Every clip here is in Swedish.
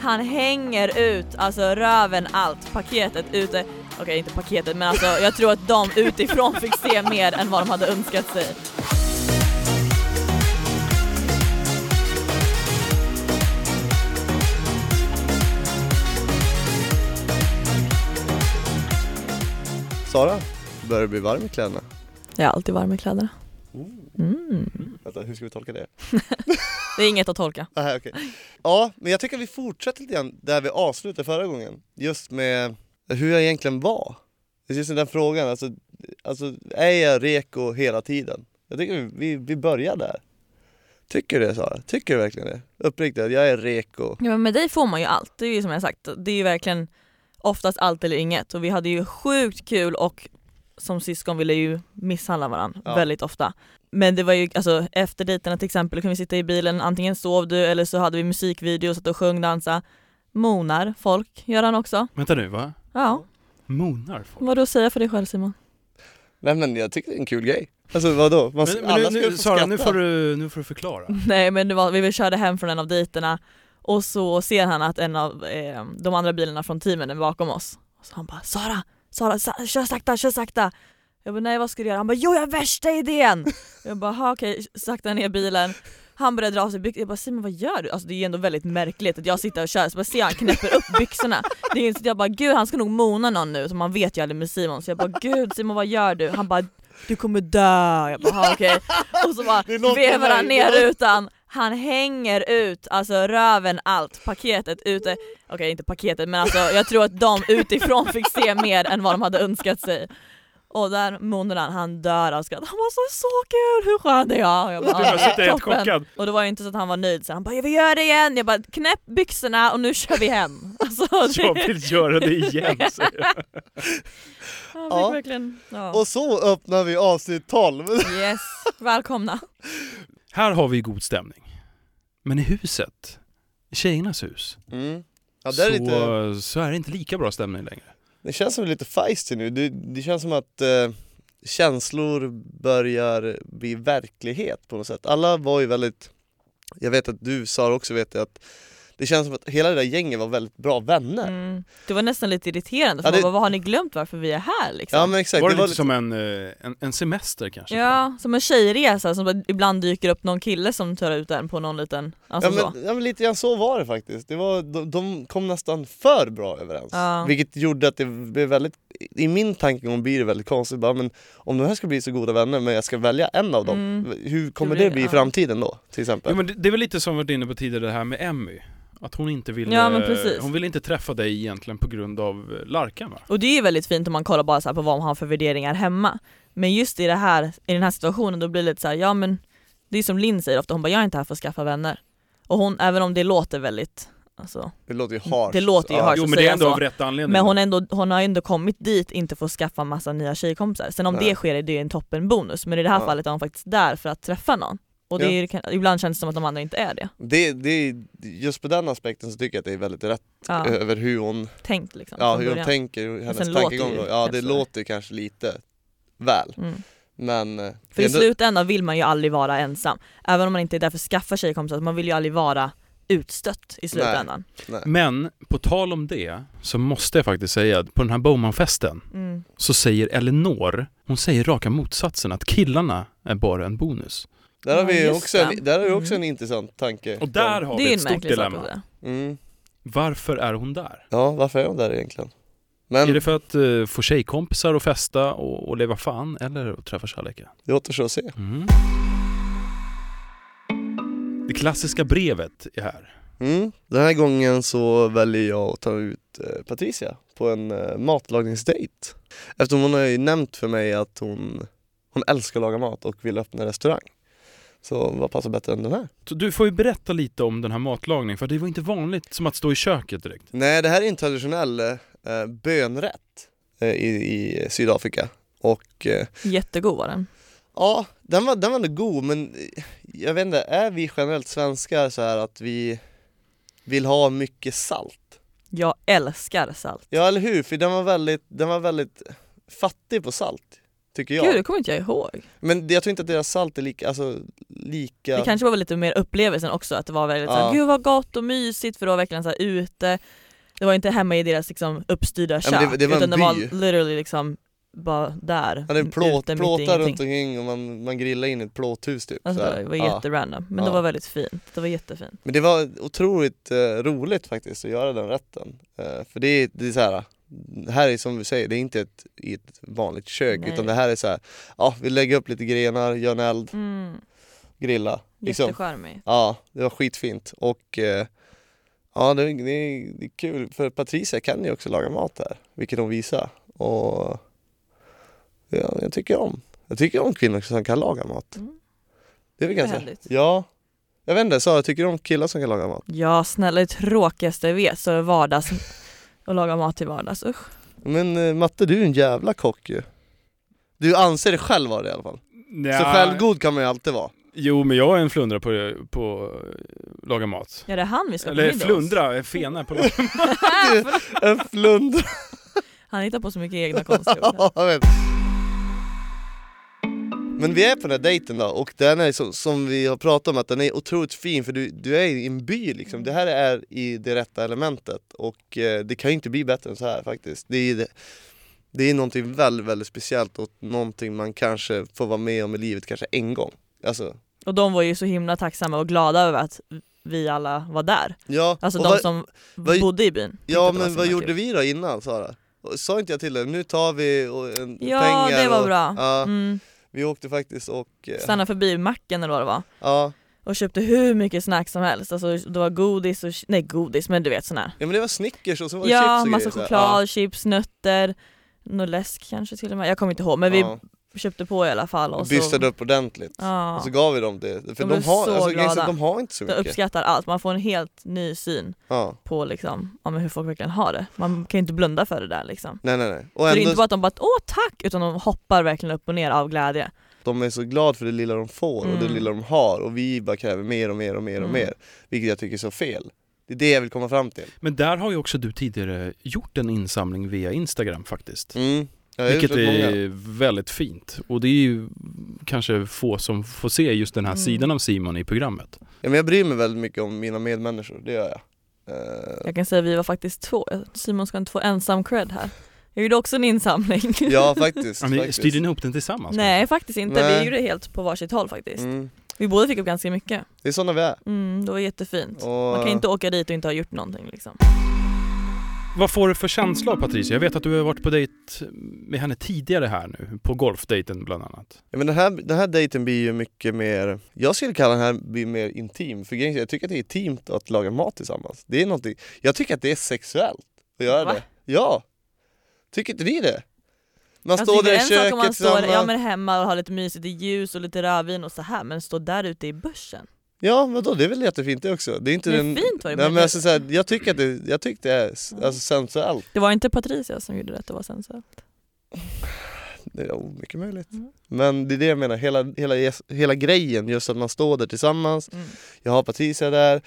Han hänger ut, alltså röven allt, paketet ute. Okej inte paketet men alltså jag tror att de utifrån fick se mer än vad de hade önskat sig. Sara, börjar det bli varm i kläderna? Jag är alltid varm i kläderna. Mm. Vänta, hur ska vi tolka det? Det är inget att tolka. Aha, okay. Ja, men jag tycker att vi fortsätter lite grann där vi avslutade förra gången. Just med hur jag egentligen var. Det är just den frågan, alltså, alltså är jag reko hela tiden? Jag tycker vi, vi, vi börjar där. Tycker du det Sara? Tycker du verkligen det? Uppriktigt, jag är reko. Ja, men med dig får man ju allt, det är ju som jag sagt, det är ju verkligen oftast allt eller inget och vi hade ju sjukt kul och som syskon ville ju misshandla varandra Ja. väldigt ofta. Men det var ju, alltså efter dejterna till exempel kunde vi sitta i bilen, antingen sov du eller så hade vi musikvideo, satt och sjöng, dansa. Monar folk, gör han också. Vänta nu, va? Ja, Monar folk? vad du att säga för dig själv Simon? Nej men jag tycker det är en kul grej. Alltså vadå? Man, Men, men alla nu, ska nu, få Sara, nu får, du, nu får du förklara. Nej men det var, vi körde hem från en av dejterna och så ser han att en av eh, de andra bilarna från teamen är bakom oss. Så han bara Sara, Sara, sa, kör sakta, kör sakta. Jag bara nej vad ska du göra? Han bara jo jag har värsta idén! Jag bara "Ha, okej, sakta ner bilen. Han började dra av sig byxorna, jag bara Simon vad gör du? Alltså det är ju ändå väldigt märkligt att jag sitter och kör så bara ser han knäpper upp byxorna. Det är inte jag bara gud han ska nog mona någon nu, så man vet ju aldrig med Simon. Så jag bara gud Simon vad gör du? Han bara du kommer dö. Jag bara "Ha, okej. Och så bara vevar han ner rutan, han hänger ut, alltså röven allt, paketet ute. Okej inte paketet men alltså jag tror att de utifrån fick se mer än vad de hade önskat sig. Och där munade han, dör av skratt. Han var så, så kul, hur skön är jag? Och jag Du bara "Ja, sitter helt toppen." chockad. Och det var ju inte så att han var nöjd så han bara jag vill göra det igen, jag bara knäpp byxorna och nu kör vi hem. Alltså, Jag det, vill göra det igen, säger jag. Ja. verkligen, ja. Och så öppnar vi avsnitt 12. Yes, välkomna. Här har vi god stämning. Men i huset, i tjejernas hus, Mm. Ja, så, är lite, så är det inte lika bra stämning längre. det känns som lite feisty nu. Det, det känns som att eh, känslor börjar bli verklighet på något sätt. Alla var ju väldigt, jag vet att du Sara också vet att det känns som att hela det där gänget var väldigt bra vänner. Mm. Det var nästan lite irriterande, för Ja, det- man bara, vad har ni glömt varför vi är här liksom? Ja men exakt, var det, det var lite som en, eh, en, en semester kanske? Ja, som en tjejresa som bara ibland dyker upp någon kille som tar ut en på någon liten, alltså ja, så. men, ja men lite grann så var det faktiskt. Det var, de, de kom nästan för bra överens. Ja. Vilket gjorde att det blev väldigt, i min tankegång blir det väldigt konstigt. Bara, men om de här ska bli så goda vänner men jag ska välja en av dem, Mm. hur kommer blir- det bli i ja. framtiden då? Till exempel? Jo, men det, det är väl lite som vi varit inne på tidigare det här med Emmy. Att hon inte ville, Ja, men precis. hon ville inte träffa dig egentligen på grund av eh, Larkan va? Och det är ju väldigt fint om man kollar bara så här på vad man har för värderingar hemma. Men just i, det här, i den här situationen då blir det lite så här, ja men det är som Linn säger ofta, hon bara jag är inte här för att skaffa vänner. Och hon, även om det låter väldigt, alltså, det låter ju harsh. Det låter ju Ja. harsh. Jo men det är ändå så. av rätt anledning. men hon, ändå, hon har ändå kommit dit inte för att skaffa massa nya tjejkompisar. Sen om Nej. det sker är det en toppenbonus, men i det här Ja. fallet är hon faktiskt där för att träffa någon. Och det Ja. är, ibland känns det som att de andra inte är det. Det, det, just på den aspekten så tycker jag att det är väldigt rätt Ja, över hur hon, tänkt liksom. ja, hur hon tänker, hennes tankegång. det ju Ja det låter kanske lite väl. Mm. Men... eh, För i slutändan vill man ju aldrig vara ensam. Även om man inte är där för att skaffa tjejkompisar, man vill ju aldrig vara utstött i slutändan. nej. Men på tal om det så måste jag faktiskt säga att på den här Bowman-festen Mm. så säger Elinor, hon säger raka motsatsen att killarna är bara en bonus. Där har Ja, vi också, det. en, där har vi också Mm. en intressant tanke. Och där har Det vi är ett en stort dilemma. Mm. Varför är hon där? Ja, varför är hon där egentligen? Men Är det för att uh, få tjejkompisar och festa och, och leva fan eller att träffa kärleken? det återstår att se. Mm. Det klassiska brevet är här. Mm. Den här gången så väljer jag att ta ut eh, Patricia på en eh, matlagningsdejt. Eftersom hon har ju nämnt för mig att hon, hon älskar att laga mat och vill öppna restaurang. Så vad passar bättre än den här? Så du får ju berätta lite om den här matlagningen för det var inte vanligt som att stå i köket direkt. Nej, det här är en traditionell eh, bönrätt eh, i, i Sydafrika. Och eh, Jättegod var den. ja, den var, den var ändå god men eh, jag vet inte, är vi generellt svenskar så här att vi vill ha mycket salt? Jag älskar salt. Ja eller hur, för den var väldigt, den var väldigt fattig på salt tycker jag. Gud det kommer inte jag ihåg. Men det- jag tror inte att deras salt är lika, alltså lika... Det kanske var väl lite mer upplevelsen också, att det var väldigt Ja. såhär, gud vad gott och mysigt för det var verkligen såhär ute. Det var inte hemma i deras liksom uppstyrda Ja, kök, men det- det var en utan det by. var literally liksom bara där. Ja, det är plåt, i plåtar ingenting. runt omkring och man, man grillar in ett plåthus typ. Alltså, så här. det var Ja. jätterandom, men Ja. det var väldigt fint. Det var jättefint. Men det var otroligt eh, roligt faktiskt att göra den rätten. Eh, för det är, det är så här. Här är som vi säger, det är inte ett, i ett vanligt kök Nej. utan det här är så här. ja vi lägger upp lite grenar, gör en eld, Mm. grilla. Liksom. Jättecharmigt. Ja, det var skitfint och eh, ja det, det, är- det är kul för Patricia kan ju också laga mat där, vilket hon visar. Och ja, jag tycker om, jag tycker om kvinnor som kan laga mat. Mm. Det är väl ganska, härligt. ja. Jag vet inte, Sara, tycker du om killar som kan laga mat? Ja snälla det tråkigaste jag vet så är vardags och laga mat till vardags. Usch. Men eh, Matte, du är en jävla kock ju. Du anser dig själv vara det i alla fall. Så självgod kan man ju alltid vara. Jo, men jag är en flundra på, på eh, laga mat. Ja det är han vi ska Eller flundra, fena på laga En flund. Han hittar på så mycket egna konstord. Ja. Men vi är på den här dejten då och den är så, som vi har pratat om att den är otroligt fin för du, du är i en by liksom. Det här är i det rätta elementet och eh, det kan ju inte bli bättre än så här faktiskt. Det är, det, det är någonting väldigt, väldigt speciellt och någonting man kanske får vara med om i livet kanske en gång. Alltså, Och de var ju så himla tacksamma och glada över att vi alla var där. ja. Alltså de vad- som vad- bodde i byn. Ja men vad gjorde vi då innan Sara? Sa inte jag till dig, nu tar vi och, en, Ja pengar det var och, bra. Ja, Mm. Vi åkte faktiskt och... eh, Stannade förbi macken eller vad det var Ja, och köpte hur mycket snacks som helst. Alltså det var godis och, nej godis men du vet sån här. ja men det var Snickers och så var det Ja chips och massa grejer, choklad, chips, nötter, någon läsk kanske till och med. Jag kommer inte ihåg men Ja, vi köpte på i alla fall. Och så, Bystade upp ordentligt. ja, Och så gav vi dem det. För De de, har, så alltså, så glada. de har inte så de mycket. uppskattar allt. Man får en helt ny syn Ja. på liksom, ja, men hur folk verkligen har det. Man kan ju inte blunda för det där liksom. Nej nej nej. Och Så det är ändå, inte bara att de bara åh tack utan de hoppar verkligen upp och ner av glädje. de är så glada för det lilla de får och det Mm. lilla de har och vi bara kräver mer och mer och mer och Mm. mer. Vilket jag tycker är så fel. Det är det jag vill komma fram till. Men där har ju också du tidigare gjort en insamling via Instagram faktiskt. Mm. Har Vilket är väldigt fint. Och det är ju kanske få som får se just den här Mm. sidan av Simon i programmet. Ja, men jag bryr mig väldigt mycket om mina medmänniskor, det gör jag. Eh, Jag kan säga att vi var faktiskt två. Simon ska inte få ensam cred här. Jag gjorde också en insamling. ja faktiskt. Ja, faktiskt. styrde ni ihop den tillsammans? Nej faktiskt inte, Nej. vi gjorde det helt på varsitt håll faktiskt. Mm. Vi båda fick upp ganska mycket. Det är sådana vi är. Mm, det var jättefint. Och, Man kan inte åka dit och inte ha gjort någonting liksom. Vad får du för känsla av Patricia? Jag vet att du har varit på dejt med henne tidigare här nu, på golfdejten bland annat. Ja, men den, här, den här dejten blir ju mycket mer, jag skulle kalla den här blir mer intim, för jag tycker att det är intimt att laga mat tillsammans. Det är någonting, jag tycker att det är sexuellt att göra Va? det. Ja! Tycker inte ni det? Man Jag står där i en sak köket om man står ja, men hemma och har lite mysigt i ljus och lite rödvin och så här men stå där ute i börsen. Ja vadå, det är väl jättefint det också. Det är inte Det är den... fint vad det Nej, men men alltså, så här, jag tycker att det, jag tycker det är s- alltså, sensuellt. Det var inte Patricia som gjorde det, det var sensuellt. Det är oh, mycket möjligt. Mm. Men det är det jag menar, hela, hela, hela grejen, just att man står där tillsammans Mm. Jag har Patricia där,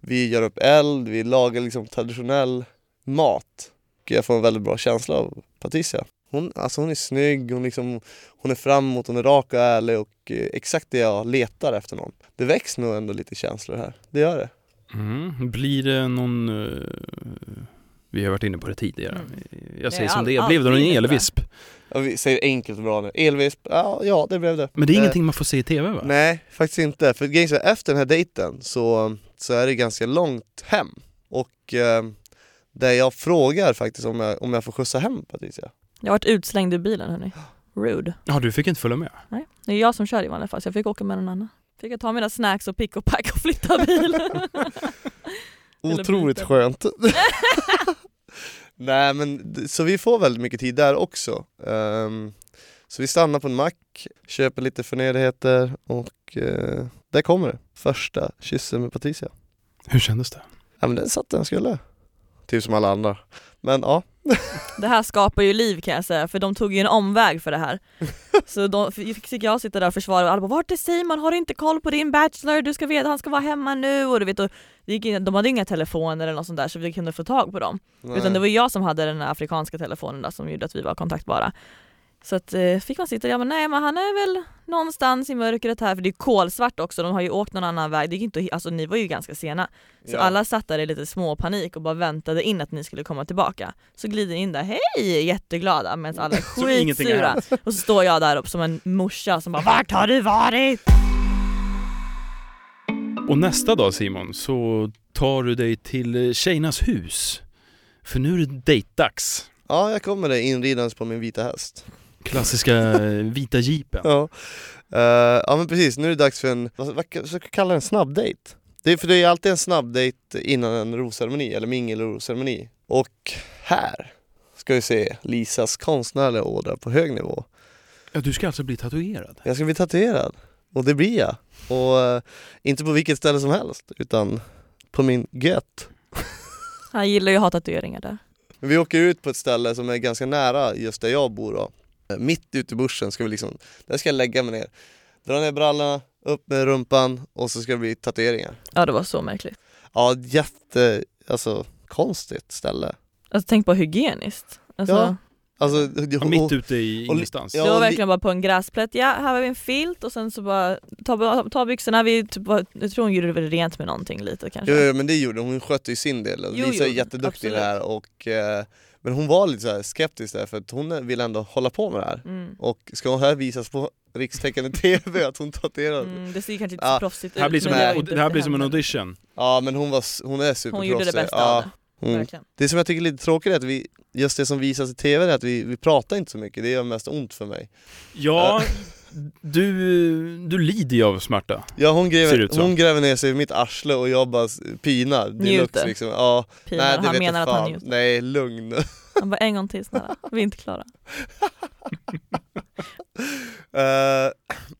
vi gör upp eld, vi lagar liksom traditionell mat. Och jag får en väldigt bra känsla av Patricia. Hon, alltså hon är snygg, hon, liksom, hon är framåt, hon är rak och ärlig och eh, exakt det jag letar efter någon. Det väcks nog ändå lite känslor här, det gör det. Mm. Blir det någon... eh, vi har varit inne på det tidigare. Mm. Jag säger Det som all- det är. Blev det någon elvisp? Ja, vi säger enkelt och bra nu, elvisp, ja, ja det blev det. Men det är Eh, ingenting man får se i TV va? Nej, faktiskt inte. För efter den här dejten så, så är det ganska långt hem. Och eh, där jag frågar faktiskt om jag, om jag får skjutsa hem Patricia. Jag har varit utslängd ur bilen hörni. Rude. Ja, du fick inte följa med? Nej, det är jag som kör i vanliga fall så jag fick åka med någon annan. Fick jag ta mina snacks och pick och pack och flytta bilen. Otroligt skönt. Nej men så vi får väldigt mycket tid där också. Ehm, så vi stannar på en mack, köper lite förnödenheter och eh, där kommer det. Första kyssen med Patricia. Hur kändes det? Ja men den satt den skulle. Typ som alla andra. Men ja, Det här skapar ju liv kan jag säga för de tog ju en omväg för det här. Så då fick jag sitta där och försvara och alla bara vart är Simon? Har du inte koll på din bachelor? Du ska veta han ska vara hemma nu och du vet och in, de hade inga telefoner eller något sånt där så vi kunde få tag på dem. nej. Utan det var jag som hade den afrikanska telefonen där som gjorde att vi var kontaktbara. Så att eh, fick man sitta och ja men nej men han är väl någonstans i mörkret här för det är kolsvart också, de har ju åkt någon annan väg, det gick inte alltså ni var ju ganska sena. Så Ja. alla satt där i lite små panik och bara väntade in att ni skulle komma tillbaka. Så glider ni in där, hej jätteglada medan alla är skitsura. Och så står jag där upp som en morsa som bara vart har du varit? Och nästa dag Simon så tar du dig till eh, tjejernas hus. För nu är det dejtdags. Ja, jag kommer det inridandes på min vita häst. Klassiska eh, vita jeepen. Ja. Eh, ja men precis, nu är det dags för en, vad, vad ska jag kalla det, en snabbdejt? Det är, för det är alltid en snabbdejt innan en rosceremoni, eller mingel och rosceremoni. Och här ska vi se Lisas konstnärliga ådra på hög nivå. Ja, du ska alltså bli tatuerad? Jag ska bli tatuerad, och det blir jag. Och eh, inte på vilket ställe som helst, utan på min gött. Han gillar ju att ha tatueringar där. Men vi åker ut på ett ställe som är ganska nära just där jag bor då. Eh, Mitt ute i bushen ska vi liksom, där ska jag lägga mig ner. Dra ner brallorna, upp med rumpan och så ska det bli tatueringar. Ja det var så märkligt. Ja, jätte, alltså konstigt ställe. Alltså tänk på hygieniskt. Alltså, Ja. Alltså, Ja, och, mitt ute i ingenstans? ja, det var verkligen bara på en gräsplätt, ja här har vi en filt och sen så bara ta, ta byxorna, vi, typ, jag tror hon gjorde det väl rent med någonting lite kanske. Jo, jo men det gjorde hon, hon skötte ju sin del. Jo, Lisa är jo, jätteduktig i det absolut. här och eh, Men hon var lite så här skeptisk där för att hon vill ändå hålla på med det här. Mm. Och ska hon här visas på rikstäckande TV att hon tatuerar Mm, det ser kanske inte Ja, så proffsigt Det här ut. blir som, men en, inte det här blir som en audition. Ja men hon, var, hon är superproffsig. Hon gjorde det bästa ja. av det, Mm. Det som jag tycker är lite tråkigt är att vi, just det som visas i TV är att vi, vi pratar inte så mycket, det gör mest ont för mig. Ja, du, du lider ju av smärta. Ja hon gräver, hon gräver ner sig i mitt arsle och jag bara pinar. Njuter. Liksom. Ja, Pinar, nej, det han menar jag att han njuter. Nej, lugn. Han bara en gång till snälla, vi är inte klara. Eh,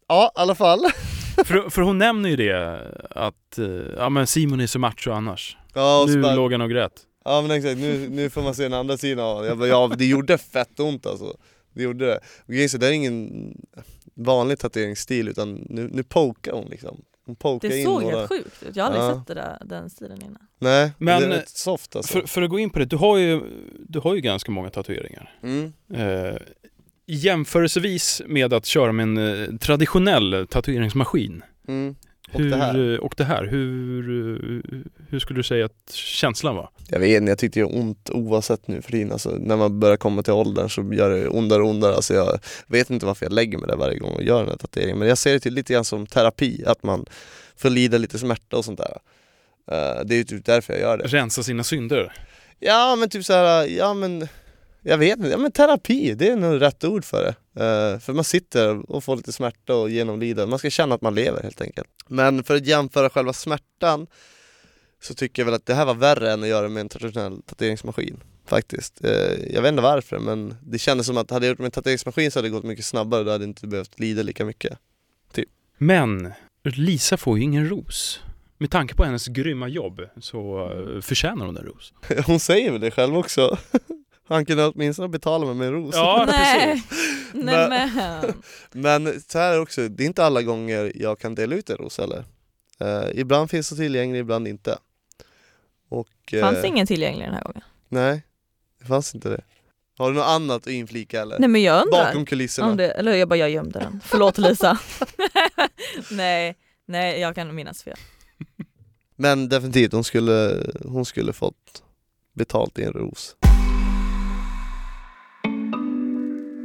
ja, i alla fall. För, för hon nämner ju det att eh, ja, men Simon är så macho annars. Ja, nu bara, låg han och grät. ja men exakt, nu, nu får man se den andra sidan av det. Jag bara, ja det gjorde fett ont alltså. Det gjorde det. Och grejen det är ingen vanlig tatueringsstil utan nu, nu pokar hon liksom. Hon pokar Det in såg några... helt sjukt ut, jag har aldrig Ja. sett det där, den stilen innan. Nej, Men, det är rätt soft alltså. För, för att gå in på det, du har ju, du har ju ganska många tatueringar. Mm. Eh, jämförelsevis med att köra med en eh, traditionell tatueringsmaskin. Mm. Och hur, det här. Och det här, hur, hur skulle du säga att känslan var? Jag vet inte, jag tyckte det ont oavsett nu för tiden. Alltså, när man börjar komma till åldern så gör det ondare och ondare. Alltså, jag vet inte varför jag lägger mig där varje gång och gör den här tatueringen. Men jag ser det till lite grann som terapi, att man får lida lite smärta och sånt där. Eh, det är ju typ därför jag gör det. Rensa sina synder? Ja men typ så här, ja men jag vet inte, ja men terapi, det är nog rätt ord för det. Eh, för man sitter och får lite smärta och genomlider, man ska känna att man lever helt enkelt. Men för att jämföra själva smärtan så tycker jag väl att det här var värre än att göra med en traditionell tatueringsmaskin. Faktiskt. Eh, jag vet inte varför men det kändes som att hade jag gjort med en tatueringsmaskin så hade det gått mycket snabbare och då hade jag inte behövt lida lika mycket. Men Lisa får ju ingen ros. Med tanke på hennes grymma jobb så eh, förtjänar hon en ros. Hon säger väl det själv också. Han kunde åtminstone betala mig med en ros. Ja, Nej, Men- men. Men så här också, det är inte alla gånger jag kan dela ut en ros heller. Eh, ibland finns det tillgänglig, ibland inte. Och, eh, Fanns det ingen tillgänglig den här gången? Nej, det fanns inte det. Har du något annat att inflika eller? Nej men jag undrar. Bakom kulisserna? Om det, eller jag bara, jag gömde den. Förlåt Lisa. nej, nej jag kan minnas fel. Men definitivt, hon skulle, hon skulle fått betalt i en ros.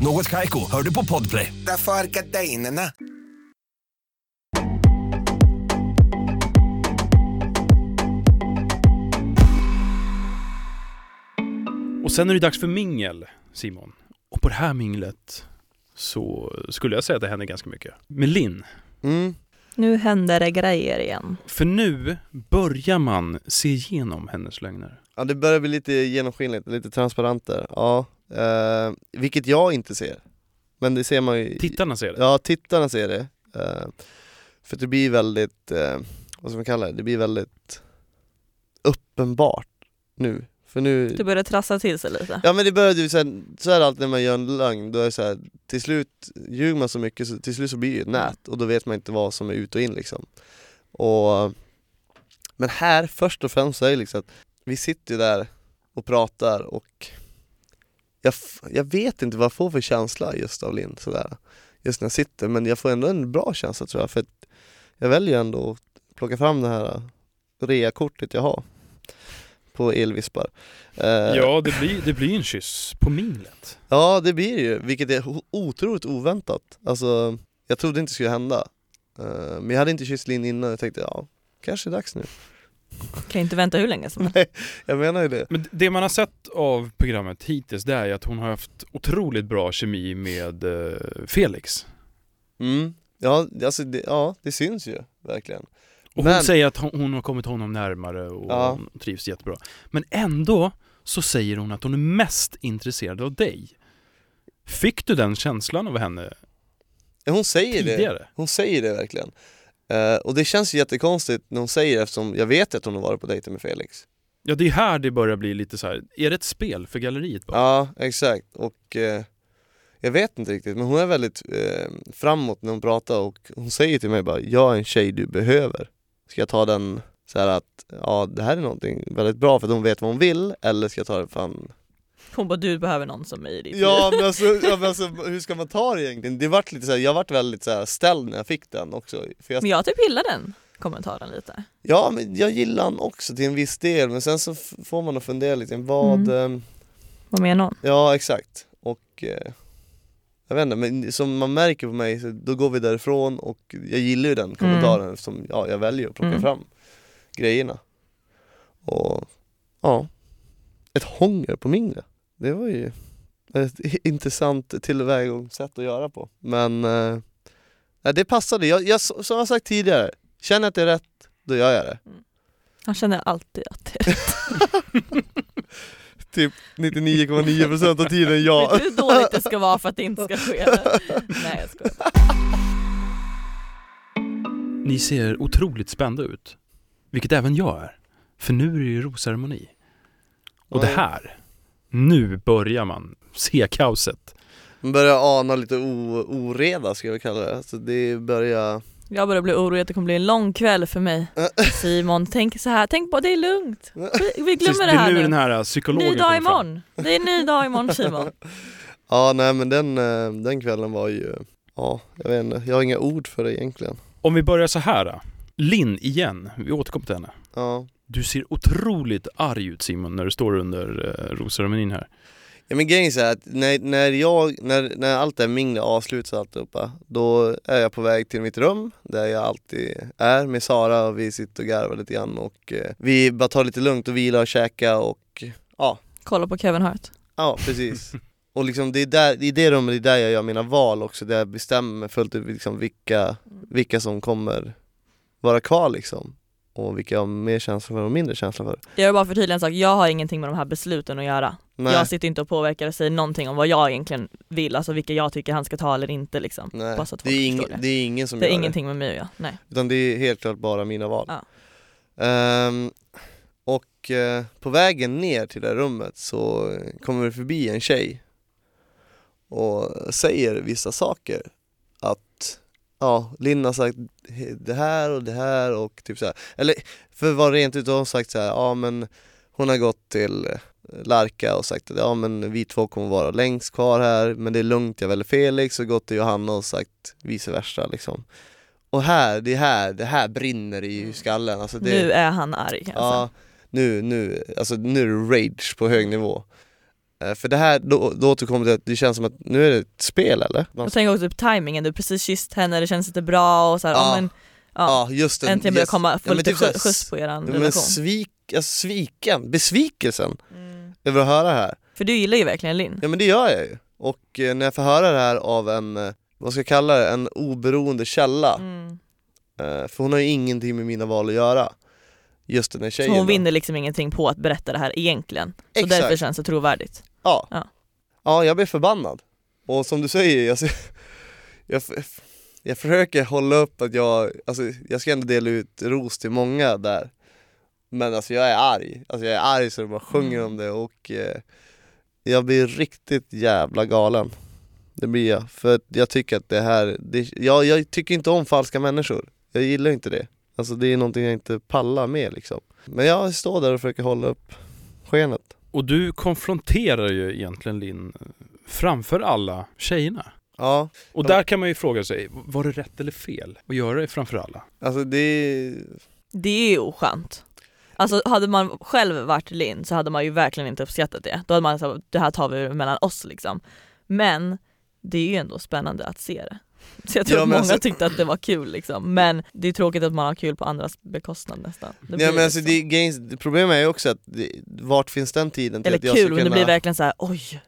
Något Kaiko, hör du på Podplay. Därför är gardinerna. Och sen är det dags för mingel, Simon. Och på det här minglet så skulle jag säga att det händer ganska mycket. Med Linn. Mm. Nu händer det grejer igen. För nu börjar man se igenom hennes lögner. Ja det börjar bli lite genomskinligt, lite transparent där. Ja, eh, vilket jag inte ser. Men det ser man ju Tittarna ser det. Ja, tittarna ser det. Eh, för det blir väldigt, eh, vad ska man kalla det, det blir väldigt uppenbart nu. För nu, Du började trassla till sig lite. Ja men det började ju såhär, så är det alltid när man gör en lögn, då är det så här, till slut ljuger man så mycket så till slut så blir det ju ett nät och då vet man inte vad som är ut och in liksom. Och, men här först och främst så är det liksom att vi sitter ju där och pratar och jag, jag vet inte vad jag får för känsla just av Linn sådär, just när jag sitter, men jag får ändå en bra känsla tror jag för att jag väljer ändå att plocka fram det här reakortet jag har på elvispar. Eh, Ja, det blir, det blir en kyss på minglet. Ja det blir ju, vilket är otroligt oväntat. Alltså, jag trodde inte det skulle hända. Eh, Men jag hade inte kysst Linn innan, jag tänkte ja, kanske är dags nu. Kan inte vänta hur länge som helst. Jag menar ju det. Men det man har sett av programmet hittills, det är ju att hon har haft otroligt bra kemi med eh, Felix. Mm. Ja, alltså det, ja, det syns ju verkligen. Och hon Men- säger att hon, hon har kommit honom närmare och Ja. hon trivs jättebra. Men ändå så säger hon att hon är mest intresserad av dig. Fick du den känslan av henne Hon säger det, tidigare? hon säger det verkligen. Eh, och det känns ju jättekonstigt när hon säger det eftersom jag vet att hon har varit på dejter med Felix. Ja, det är här det börjar bli lite så här. är det ett spel för galleriet bara? Ja, exakt. Och eh, jag vet inte riktigt, men hon är väldigt eh, framåt när hon pratar och hon säger till mig bara Jag är en tjej du behöver. Ska jag ta den så här att ja, det här är någonting väldigt bra för att hon vet vad hon vill eller ska jag ta det fan Hon bara du behöver någon som mig i ditt Ja men alltså, ja, men alltså hur ska man ta det egentligen? Det vart lite så här, jag vart väldigt så här ställd när jag fick den också för jag, Men jag typ gillar den kommentaren lite. Ja men jag gillar den också till en viss del men sen så får man att fundera lite, vad Mm. eh, Vad menar hon? Ja exakt, och eh, jag vet inte, men som man märker på mig, så då går vi därifrån och jag gillar ju den kommentaren eftersom ja, jag väljer att plocka Mm. fram grejerna Och ja, ett hånger på mindre, det var ju ett intressant tillvägagångssätt att göra på Men eh, det passade, jag, jag, som jag sagt tidigare, känner jag att det är rätt, då gör jag det Han känner alltid att det är Typ 99,9% av tiden ja Vet du hur dåligt det ska vara för att det inte ska ske? Nej jag skojar. Ni ser otroligt spända ut. Vilket även jag är. För nu är det ju rosceremoni. Och det här, nu börjar man se kaoset. Man börjar ana lite o, oreda ska jag väl kalla det, alltså det börjar Jag börjar bli orolig att det kommer bli en lång kväll för mig. Simon, tänk så här, tänk på det är lugnt. Vi, vi Precis, glömmer det det här är nu nu. den här psykologen Ny dag fram. imorgon. Det är en ny dag imorgon Simon. Ja nej men den, eh, den kvällen var ju, ja jag vet inte, jag har inga ord för det egentligen Om vi börjar så här. då. Linn igen, vi återkommer till henne. Ja, Du ser otroligt arg ut Simon när du står under eh, rosceremonin här. ja men grejen är så här att när, när jag, när, när allt det här minglet avslutas alltihopa Då är jag på väg till mitt rum där jag alltid är med Sara och vi sitter och garvar lite grann och eh, vi bara tar lite lugnt och vila och käka och ja, Kolla på Kevin Hart. ja precis Och liksom det är där, i det rummet, det är där jag gör mina val också, där jag bestämmer mig fullt ut liksom vilka, vilka som kommer vara kvar liksom och vilka jag har mer känsla för och mindre känsla för Jag vill bara förtydliga en sak, jag har ingenting med de här besluten att göra. Nej, Jag sitter inte och påverkar och säger någonting om vad jag egentligen vill, alltså vilka jag tycker han ska ta eller inte liksom. nej. bara så att Det, är folk ing, det. det är ingen som Det är gör ingenting med mig att göra, nej. det, utan det är helt klart bara mina val Ja. Ehm, Och eh, på vägen ner till det här rummet så kommer vi förbi en tjej och säger vissa saker ja, Linn har sagt det här och det här och typ så här. Eller för att vara rent ut har hon sagt så här, ja men hon har gått till eh, Larka och sagt att ja men vi två kommer vara längst kvar här men det är lugnt, jag väljer Felix och gått till Johanna och sagt vice versa liksom. Och här, det här, det här brinner i skallen alltså det, Nu är han arg alltså. Ja, nu, nu, alltså nu är det rage på hög nivå. Eh, För det här, då, då återkommer det att det känns som att nu är det ett spel eller? Man, Jag tänker också på timingen, du precis kysst henne, det känns lite bra och så här, Ja. men, ja. ja just det. Äntligen börjar komma, få Ja, typ skjuts på eran Ja, men relation. svik, alltså sviken, besvikelsen Mm. över att höra det här. För du gillar ju verkligen Linn. Ja men det gör jag ju. Och eh, när jag får höra det här av en, eh, vad ska jag kalla det, en oberoende källa. Mm. Eh, För hon har ju ingenting med mina val att göra. Just den här Så tjejen. hon då. vinner liksom ingenting på att berätta det här egentligen. Så Exakt. därför känns det trovärdigt. Ja. Ja. ja. jag blev förbannad. Och som du säger, jag, jag, jag försöker hålla upp att jag, alltså jag ska ändå dela ut ros till många där Men alltså jag är arg, alltså jag är arg så det bara sjunger om det och eh, jag blir riktigt jävla galen Det blir jag, för jag tycker att det här, det, jag, jag tycker inte om falska människor Jag gillar inte det Alltså det är någonting jag inte pallar med liksom Men jag står där och försöker hålla upp skenet Och du konfronterar ju egentligen Linn framför alla tjejerna. Ja, Och där kan man ju fråga sig, var det rätt eller fel att göra det framför alla? alltså det Det är ju oskönt. Alltså hade man själv varit Linn så hade man ju verkligen inte uppskattat det. Då hade man sagt det här tar vi mellan oss liksom. Men det är ju ändå spännande att se det. Så jag tror Ja, många alltså- tyckte att det var kul liksom. Men det är tråkigt att man har kul på andras bekostnad nästan. Det Ja men alltså liksom- det, games, problemet är ju också att det, vart finns den tiden till Eller att jag ska kul, men det kunna... blir verkligen så här: oj.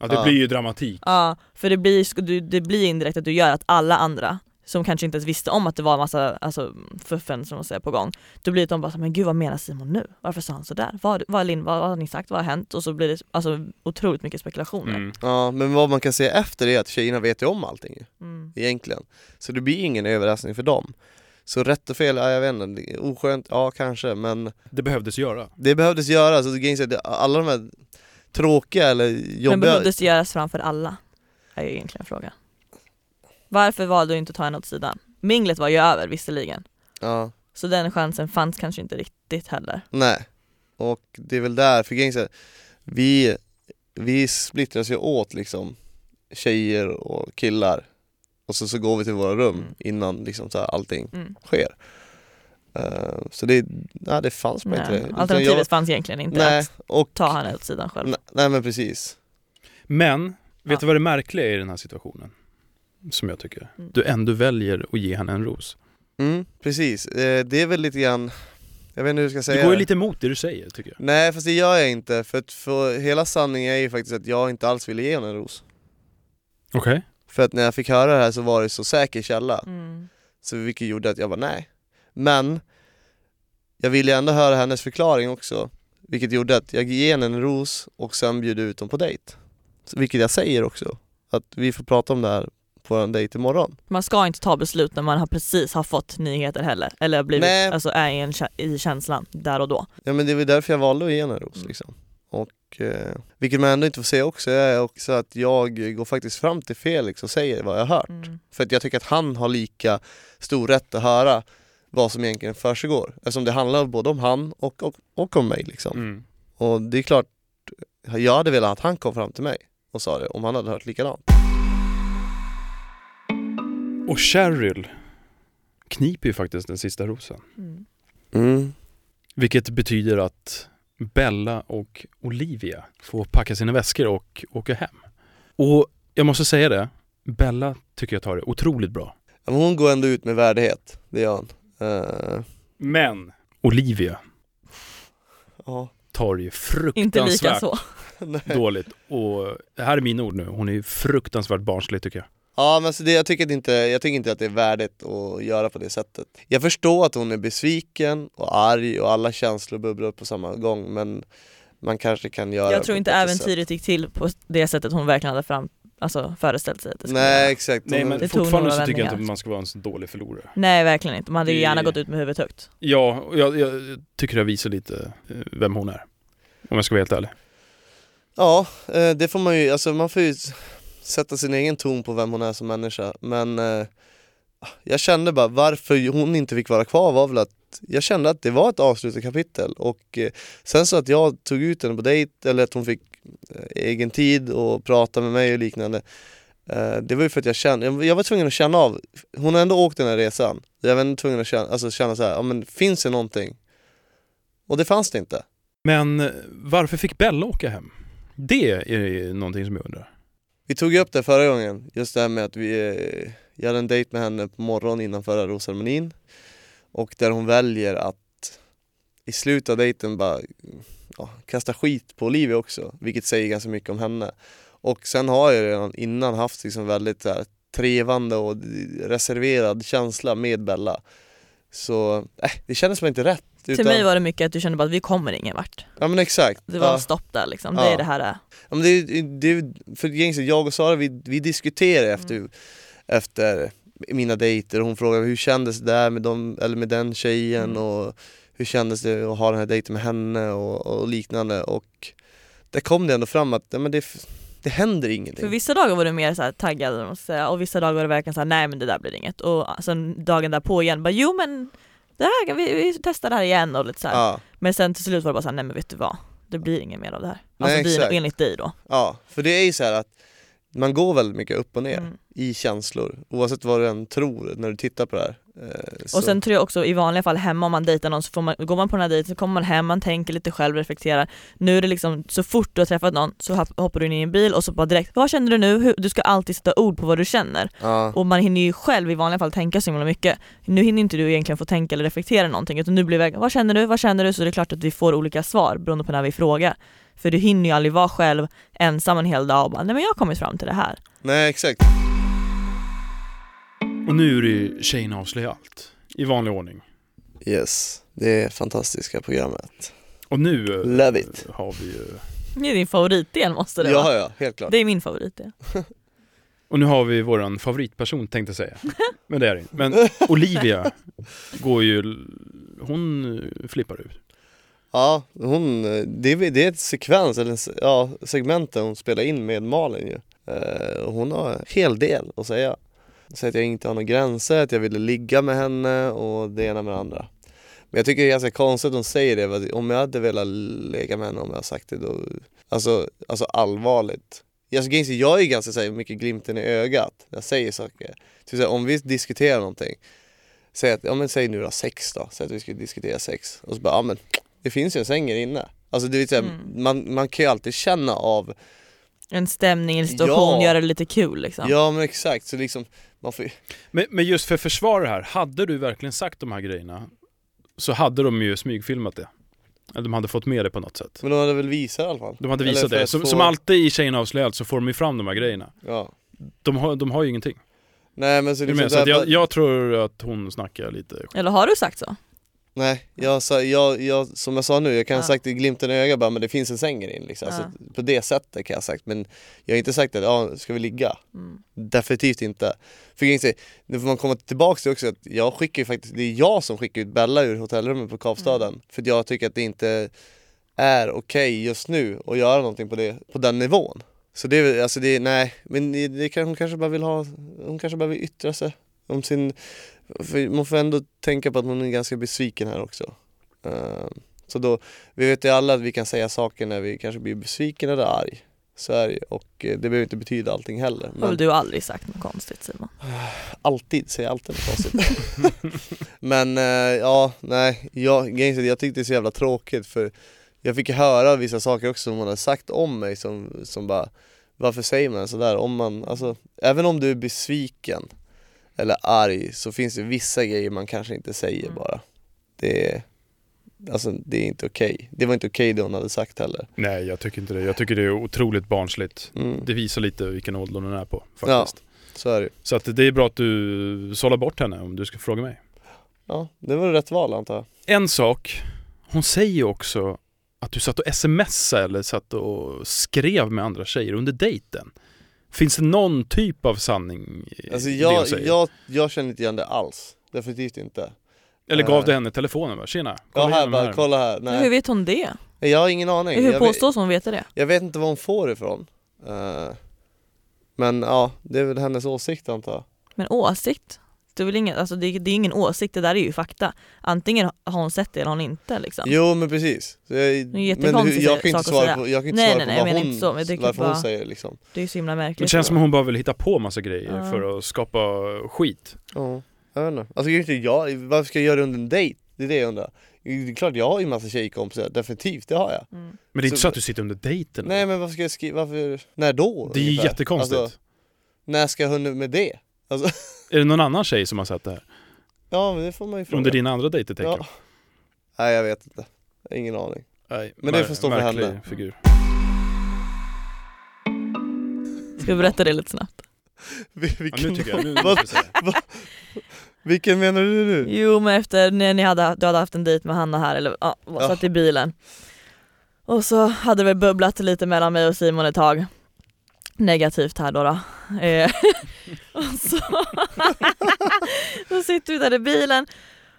Ja, det Ja. blir ju dramatik. Ja, för det blir, du- det blir indirekt att du gör att alla andra som kanske inte ens visste om att det var en massa alltså, fuffen som man säger på gång. Då blir de bara så men gud vad menar Simon nu? Varför sa han sådär? Vad, vad, Linn, vad, vad har ni sagt? Vad har hänt? Och så blir det alltså, otroligt mycket spekulationer. Mm. Ja men vad man kan säga efter det är att tjejerna vet ju om allting ju, Mm. egentligen Så det blir ingen överraskning för dem Så rätt och fel, ja, jag vet inte, oskönt, ja kanske men Det behövdes göra. det behövdes alltså, är det- alla de här tråkiga eller Men jobbiga behövdes det göras framför alla? Är ju egentligen frågan. Varför valde du inte att ta henne åt sidan? Minglet var ju över visserligen. Ja, Så den chansen fanns kanske inte riktigt heller. nej Och det är väl där, för är, vi, vi splittras ju åt liksom tjejer och killar och så, så går vi till våra rum Mm. innan liksom så här, allting Mm. sker Eh, Så det, nej, det fanns bara inte alternativet jag, fanns egentligen inte Nej, att och ta henne åt sidan själv. nej, nej men precis Men, vet Ja. du vad det märkliga är i den här situationen? Som jag tycker. Mm. Du ändå väljer att ge henne en ros. mm, Precis, Eh, det är väl lite grann Jag vet inte hur jag ska säga går ju lite emot det du säger tycker jag. Nej fast det gör jag inte, för, att för hela sanningen är ju faktiskt att jag inte alls ville ge henne en ros Okej. För att när jag fick höra det här så var det så säker källa Mm. Så vilket gjorde att jag var nej Men Jag ville ändå höra hennes förklaring också Vilket gjorde att jag ger henne en ros och sen bjuder ut dem på dejt så, Vilket jag säger också Att vi får prata om det här på en dejt imorgon Man ska inte ta beslut när man har precis har fått nyheter heller, eller blivit, Nej. alltså är i, en, i känslan där och då. Ja men det var därför jag valde att ge henne en ros Mm. liksom och, eh, Vilket man ändå inte får säga också är också att jag går faktiskt fram till Felix och säger vad jag har hört Mm. För att jag tycker att han har lika stor rätt att höra vad som egentligen försiggår Eftersom det handlar både om han och, och, och om mig liksom Mm. Och det är klart, jag hade velat att han kom fram till mig och sa det om han hade hört likadant Och Cheryl kniper ju faktiskt den sista rosen. Mm. mm. Vilket betyder att Bella och Olivia får packa sina väskor och åka hem. Och jag måste säga det, Bella tycker jag tar det otroligt bra. Men hon går ändå ut med värdighet, det gör hon Eh, Men Olivia Ja, tar det ju Inte lika fruktansvärt så. dåligt. Och det här är mina ord nu, hon är ju fruktansvärt barnslig tycker jag. Ja men så det, jag, tycker inte, jag tycker inte att det är värdigt att göra på det sättet Jag förstår att hon är besviken och arg och alla känslor bubblar upp på samma gång men man kanske kan göra Jag tror inte äventyret gick till på det sättet hon verkligen hade fram, alltså, föreställt sig att det sätt. skulle Nej göra. exakt, Nej men Det fortfarande så tycker jag inte att man ska vara en så dålig förlorare. Nej verkligen inte, man hade ju Det- gärna gått ut med huvudet högt. Ja, jag, jag tycker det visar lite eh, vem hon är. Om jag ska vara helt ärlig. Ja, eh, det får man ju, alltså man får ju sätta sin egen ton på vem hon är som människa Men eh, jag kände bara varför hon inte fick vara kvar var väl att jag kände att det var ett avslutat kapitel och eh, sen så att jag tog ut henne på dejt eller att hon fick eh, egen tid och prata med mig och liknande eh, Det var ju för att jag kände, jag- jag var tvungen att känna av, hon har ändå åkt den här resan Jag var ändå tvungen att känna, alltså känna så här, ja men finns det någonting? Och det fanns det inte Men eh, varför fick Bella åka hem? Det är någonting som jag undrar. Vi tog ju upp det förra gången, just det här med att vi, eh, jag hade en dejt med henne på morgonen innan förra rosceremonin och där hon väljer att i slutet av dejten bara ja, kasta skit på Olivia också, vilket säger ganska mycket om henne. Och sen har jag redan innan haft liksom väldigt så här, trevande och reserverad känsla med Bella. Så äh, det kändes bara inte rätt. Till mig var det mycket att du kände bara att vi kommer ingen vart. Ja men exakt. Det var ja. stopp där liksom, det Ja. är det här det är. Ja, men det, är- det, är- för gängse, jag och Sara vi, vi diskuterade efter, Mm. efter mina dejter och hon frågade hur kändes det där med, dem, eller med den tjejen Mm. och hur kändes det att ha den här dejten med henne och, och liknande och där kom det ändå fram att ja, men det, det händer ingenting. För vissa dagar var du mer så taggad och vissa dagar var det verkligen så här, nej men det där blir inget. Och sen dagen därpå igen, bara jo men det här, vi, vi testar det här igen och lite så. Ja, Men sen till slut var det bara så här, nej men vet du vad, det blir inget mer av det här. Nej, Alltså dina, exakt. enligt dig då. ja, för det är ju så här att man går väldigt mycket upp och ner Mm. i känslor oavsett vad du än tror när du tittar på det här. Eh, Och sen tror jag också i vanliga fall hemma om man dejtar någon så man, går man på den här dejten så kommer man hem, man tänker lite själv, reflekterar. Nu är det liksom så fort du har träffat någon så hopp- hoppar du in i en bil och så bara direkt, vad känner du nu? Du ska alltid sätta ord på vad du känner. ja. Och man hinner ju själv i vanliga fall tänka så himla mycket. Nu hinner inte du egentligen få tänka eller reflektera någonting utan nu blir det vad känner du, vad känner du? Så det är klart att vi får olika svar beroende på när vi frågar. För du hinner ju aldrig vara själv ensam en hel dag och bara, nej men jag har kommit fram till det här. Nej exakt. Och nu är det ju Tjejerna avslöjar allt. I vanlig ordning. Yes, det är fantastiska programmet. Och nu eh, Love it. har vi ju Det är din favoritdel måste det vara. Ja, ja, helt klart. Det är min favoritdel. Och nu har vi våran favoritperson tänkte jag säga. Men det är det inte. Men Olivia går ju, hon flippar ut. Ja, hon, det, är, det är ett sekvens, eller ja, segment där hon spelar in med Malin ju. Eh, och hon har en hel del att säga. Säger att jag inte har några gränser, att jag ville ligga med henne och det ena med det andra. Men jag tycker det är ganska konstigt att hon säger det, att om jag hade velat lägga med henne om jag hade sagt det då, alltså, alltså allvarligt. Jag, jag är ganska så här, mycket glimten i ögat när jag säger saker. Typ så här, om vi diskuterar någonting, säg att, ja men säg nu då sex då, säg att vi ska diskutera sex och så bara, ja men det finns ju en säng inne. Alltså det vill säga, Mm. man, man kan ju alltid känna av, En stämning, en situation, Ja. göra det lite kul liksom. ja men exakt, så liksom, man får Men, men just för försvar här, hade du verkligen sagt de här grejerna så hade de ju smygfilmat det. Eller de hade fått med det på något sätt. men de hade väl visat i alla fall. De hade visat det. Som, få- som alltid i Tjejerna avslöjar allt så får de ju fram de här grejerna. Ja. De har, de har ju ingenting. Nej men så liksom med? Så jag, jag tror att hon snackar lite. Eller har du sagt så? Nej, jag, sa, jag, jag, som jag sa nu, jag kan ha Ja. sagt i glimten i ögat bara men det finns en säng inne liksom. Ja. alltså, På det sättet kan jag ha sagt men jag har inte sagt att ja, ska vi ligga? Mm. Definitivt inte. För nu får man komma tillbaka till också att jag skickar faktiskt, det är jag som skickar ut Bella ur hotellrummet på Kapstaden Mm. För jag tycker att det inte är okej just nu att göra någonting på, det, på den nivån Så det är alltså det, nej, men det, det hon kanske bara vill ha, hon kanske bara vill yttra sig om sin man får ändå tänka på att hon är ganska besviken här också Eh, Så då, vi vet ju alla att vi kan säga saker när vi kanske blir besviken eller arg Så är det och eh, det behöver inte betyda allting heller Har men väl du aldrig sagt något konstigt Simon? alltid, säger alltid något konstigt Men eh, ja, nej, jag, jag tyckte det är så jävla tråkigt för Jag fick höra vissa saker också som hon hade sagt om mig som, som bara Varför säger man sådär? Om man, alltså, även om du är besviken eller arg så finns det vissa grejer man kanske inte säger Mm. bara Det är Alltså det är inte okej. Det var inte okej det hon hade sagt heller. Nej, jag tycker inte det. Jag tycker det är otroligt barnsligt. Mm. Det visar lite vilken ålder hon är på faktiskt. Så är det. Så att det är bra att du sållar bort henne om du ska fråga mig. Ja, det var rätt val antar jag. En sak, hon säger ju också att du satt och smsade eller satt och skrev med andra tjejer under dejten. Finns det någon typ av sanning i Alltså det jag, hon säger? jag, jag känner inte igen det alls. Definitivt inte. Eller gav Eh. du henne telefonen bara, tjena, Ja kolla här igenom bara, här. kolla här. Hur Nej. vet hon det? Jag har ingen aning. Hur jag, vet, påstås hon veta det? jag vet inte var hon får det ifrån. Eh, men ja, det är väl hennes åsikt antar jag. Men åsikt? Det är väl ingen, alltså det, det är ingen åsikt, det där är ju fakta. Antingen har hon sett det eller har hon inte liksom. Jo men precis. Så jag, är men jag kan inte att svara säga. på, jag kan inte Nej, svara nej, nej, på vad hon, inte så, varför bara- hon säger liksom. Det är ju så himla Det märkligt. känns som att hon bara vill hitta på massa grejer Ja. för att skapa skit. Ja, jag vet inte. Alltså jag, jag, varför ska jag göra det under en dejt? Det är det jag undrar. Det är klart jag har ju massa tjejkompisar, definitivt det har jag. Mm. Men det är inte Så- så att du sitter under dejten. Nej men varför ska jag skriva, varför, när då? det är ju jättekonstigt. Alltså, när ska jag hinna med det? Alltså, Är det någon annan tjej som har sett det här? ja men det får man ju fråga. Under dina andra dejter tänker ja. jag? Nej jag vet inte. Jag Ingen aning. Nej, Men det får stå för henne. figur. Ska vi berätta det lite snabbt? Vil- Ja, Vilken, nu tycker jag, nu Vad- säga. vilken menar du nu? Jo men efter när ni hade, du hade haft en dejt med Hanna här, eller ja, var Ja. satt i bilen Och så hade det väl bubblat lite mellan mig och Simon ett tag Negativt här då, då. Eh, och så, så sitter vi där i bilen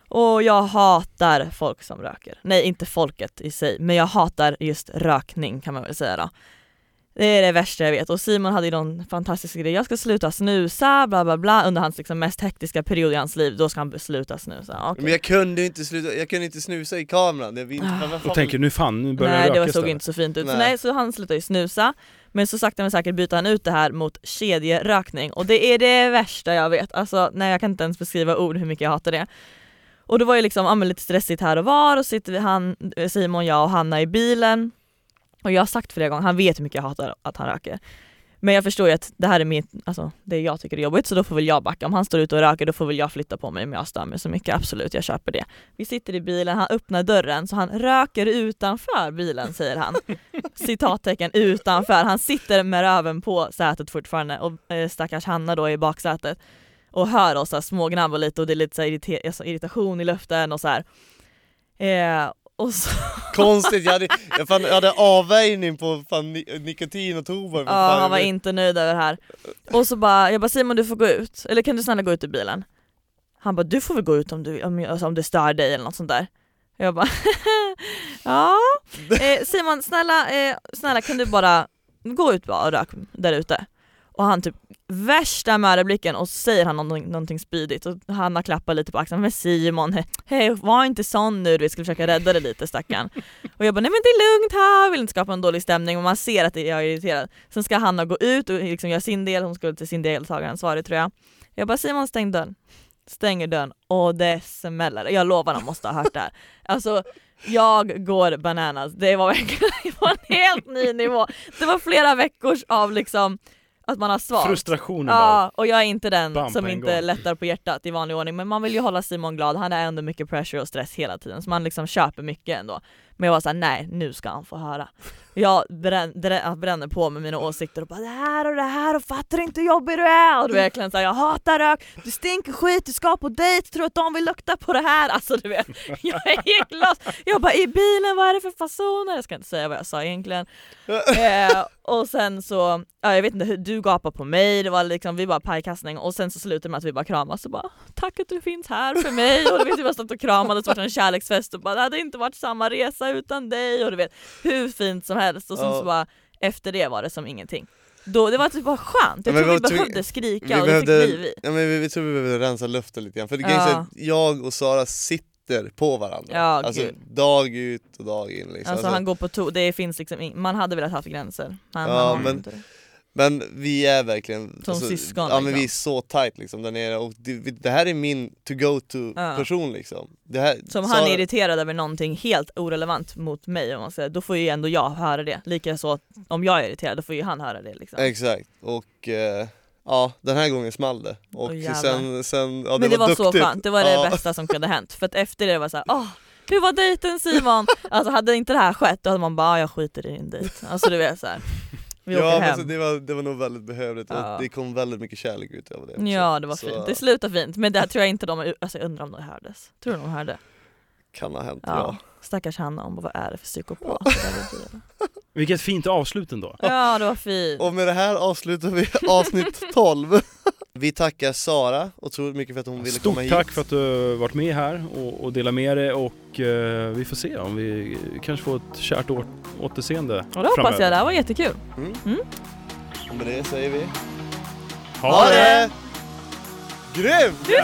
och jag hatar folk som röker. Nej inte folket i sig, men jag hatar just rökning kan man väl säga då. Det är det värsta jag vet och Simon hade ju någon fantastisk grej, jag ska sluta snusa bla bla bla under hans liksom mest hektiska period i hans liv, då ska han sluta snusa. Okay. Men jag kunde ju inte sluta, jag kunde inte snusa i kameran, jag vill, Ah. Och tänker nu fan, nu börjar Nej det det röka var- såg inte så fint ut. Så, Nej. nej, så han slutade ju snusa. Men så sakta men säkert byter han ut det här mot kedjerökning och det är det värsta jag vet. Alltså nej jag kan inte ens beskriva ord hur mycket jag hatar det. Och det var ju liksom ja, lite stressigt här och var och sitter vi han, Simon, jag och Hanna i bilen. Och jag har sagt flera gånger, han vet hur mycket jag hatar att han röker. Men jag förstår ju att det här är mitt, alltså det jag tycker är jobbigt så då får väl jag backa. Om han står ute och röker då får väl jag flytta på mig om jag stör mig så mycket. Absolut, jag köper det. Vi sitter i bilen, han öppnar dörren så han röker utanför bilen säger han. Citattecken utanför. Han sitter med röven på sätet fortfarande och eh, stackars Hanna då i baksätet och hör oss smågnabba lite och det är lite så alltså, irritation i luften och så här. Eh, och så, Konstigt, jag hade, jag fan, jag hade avvärjning på fan, ni- nikotin och tobak ja, fan. han var inte nöjd över det här. Och så bara, jag bara Simon du får gå ut, eller kan du snälla gå ut ur bilen? Han bara du får väl gå ut om, du, om, alltså, om det stör dig eller något sånt där. Jag bara ja, eh, Simon snälla, eh, snälla kan du bara gå ut bara och rök där ute? Och han typ värsta mördarblicken och så säger han någonting, någonting spydigt och Hanna klappar lite på axeln, men Simon, hej, var inte sån nu, vi skulle försöka rädda dig lite stackarn. Och jag bara nej men det är lugnt här, vill inte skapa en dålig stämning och man ser att jag är irriterad. Sen ska Hanna gå ut och liksom göra sin del, hon skulle till sin deltagaransvarig tror jag. Jag bara Simon stäng dörren. Stänger dörren och det smäller. Jag lovar han måste ha hört det här. Alltså jag går bananas. Det var verkligen det var en helt ny nivå. Det var flera veckors av liksom att man har svalt. Frustrationen bara. Ja, och jag är inte den Bam, som inte gång. lättar på hjärtat i vanlig ordning men man vill ju hålla Simon glad, han är ändå mycket pressure och stress hela tiden så man liksom köper mycket ändå. Men jag var såhär, nej nu ska han få höra. Jag brän, brän, bränner på med mina åsikter och bara det här och det här och fattar inte hur jobbig du är och du verkligen såhär jag hatar rök, du stinker skit, du ska på dejt, tror att de vill lukta på det här. Alltså du vet, jag är lost. Jag bara i bilen, vad är det för fasoner? Jag ska inte säga vad jag sa egentligen. eh, och sen så, ja, jag vet inte hur du gapade på mig, det var liksom, vi bara pajkastning och sen så slutade det med att vi bara kramas och bara tack att du finns här för mig och du vet vi bara stått och kramades, varit en kärleksfest och bara det hade inte varit samma resa utan dig och du vet hur fint som helst och sen Ja. så bara efter det var det som ingenting. Då, det var typ bara skönt, jag Men tror vi vi behövde skrika vi och det behövde, fick liv i. ja, men vi, vi tror vi behövde rensa luften lite grann, för det Ja. ja. att jag och Sara sitter på varandra. Ja, alltså gud. dag ut och dag in liksom. Alltså, han går på to det finns liksom man hade velat haft gränser. Han, Ja, han men- inte det. Men vi är verkligen Som syskon, Ja men liksom. vi är så tight liksom där nere och det, det här är min to go to Ja. person liksom. Det här, Som han är irriterad över någonting helt orelevant mot mig om man säger, då får ju ändå jag höra det. Likaså om jag är irriterad, då får ju han höra det liksom. Exakt, och eh, ja den här gången small det. Och jävlar. sen, sen, ja, Men det var, var, så skönt, det var det ja. bästa som kunde hänt. För att efter det var så här, åh, hur var dejten Simon? Alltså hade inte det här skett då hade man bara, "Ah, jag skiter i din dejt. Alltså du vet så här. Vi Ja åker hem. så det, var, det var nog väldigt behövligt Ja. och det kom väldigt mycket kärlek ut av det också. Ja det var Så fint, det slutade fint. Men det här tror jag inte de, alltså jag undrar om det hördes. Tror du de hörde? kan ha hänt, Ja. ja. Stackars Hanna, hon bara, vad är det för psykopat? Det. Vilket fint avslut ändå. ja det var fint. Och med det här avslutar vi avsnitt 12. Vi tackar Sara otroligt mycket för att hon ville Stort komma hit. tack för att du varit med här och, och delat med dig och eh, vi får se om vi kanske får ett kärt år, återseende Och det hoppas framöver. jag, det här var jättekul. Mm. Mm. Och med det säger vi Ha det! Grymt! Du är